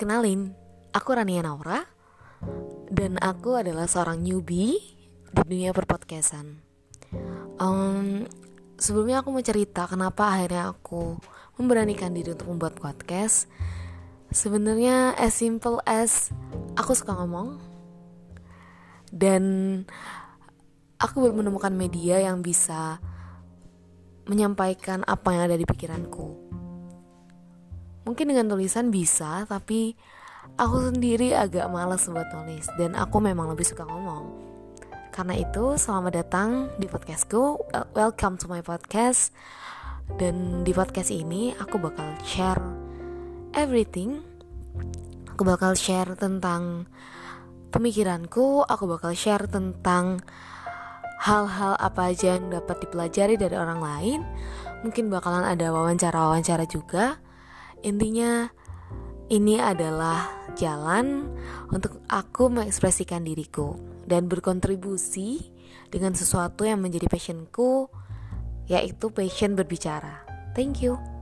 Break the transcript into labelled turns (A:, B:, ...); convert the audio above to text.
A: Kenalin, aku Rania Naura dan aku adalah seorang newbie di dunia perpodcastan. Um, sebelumnya aku mau cerita kenapa akhirnya aku memberanikan diri untuk membuat podcast. Sebenarnya as simple as aku suka ngomong dan aku belum menemukan media yang bisa menyampaikan apa yang ada di pikiranku. Mungkin dengan tulisan bisa, tapi aku sendiri agak males buat nulis dan aku memang lebih suka ngomong. Karena itu, selamat datang di podcastku. Welcome to my podcast. Dan di podcast ini aku bakal share everything. Aku bakal share tentang pemikiranku, aku bakal share tentang hal-hal apa aja yang dapat dipelajari dari orang lain. Mungkin bakalan ada wawancara-wawancara juga Intinya, ini adalah jalan untuk aku mengekspresikan diriku dan berkontribusi dengan sesuatu yang menjadi passionku, yaitu passion berbicara. Thank you.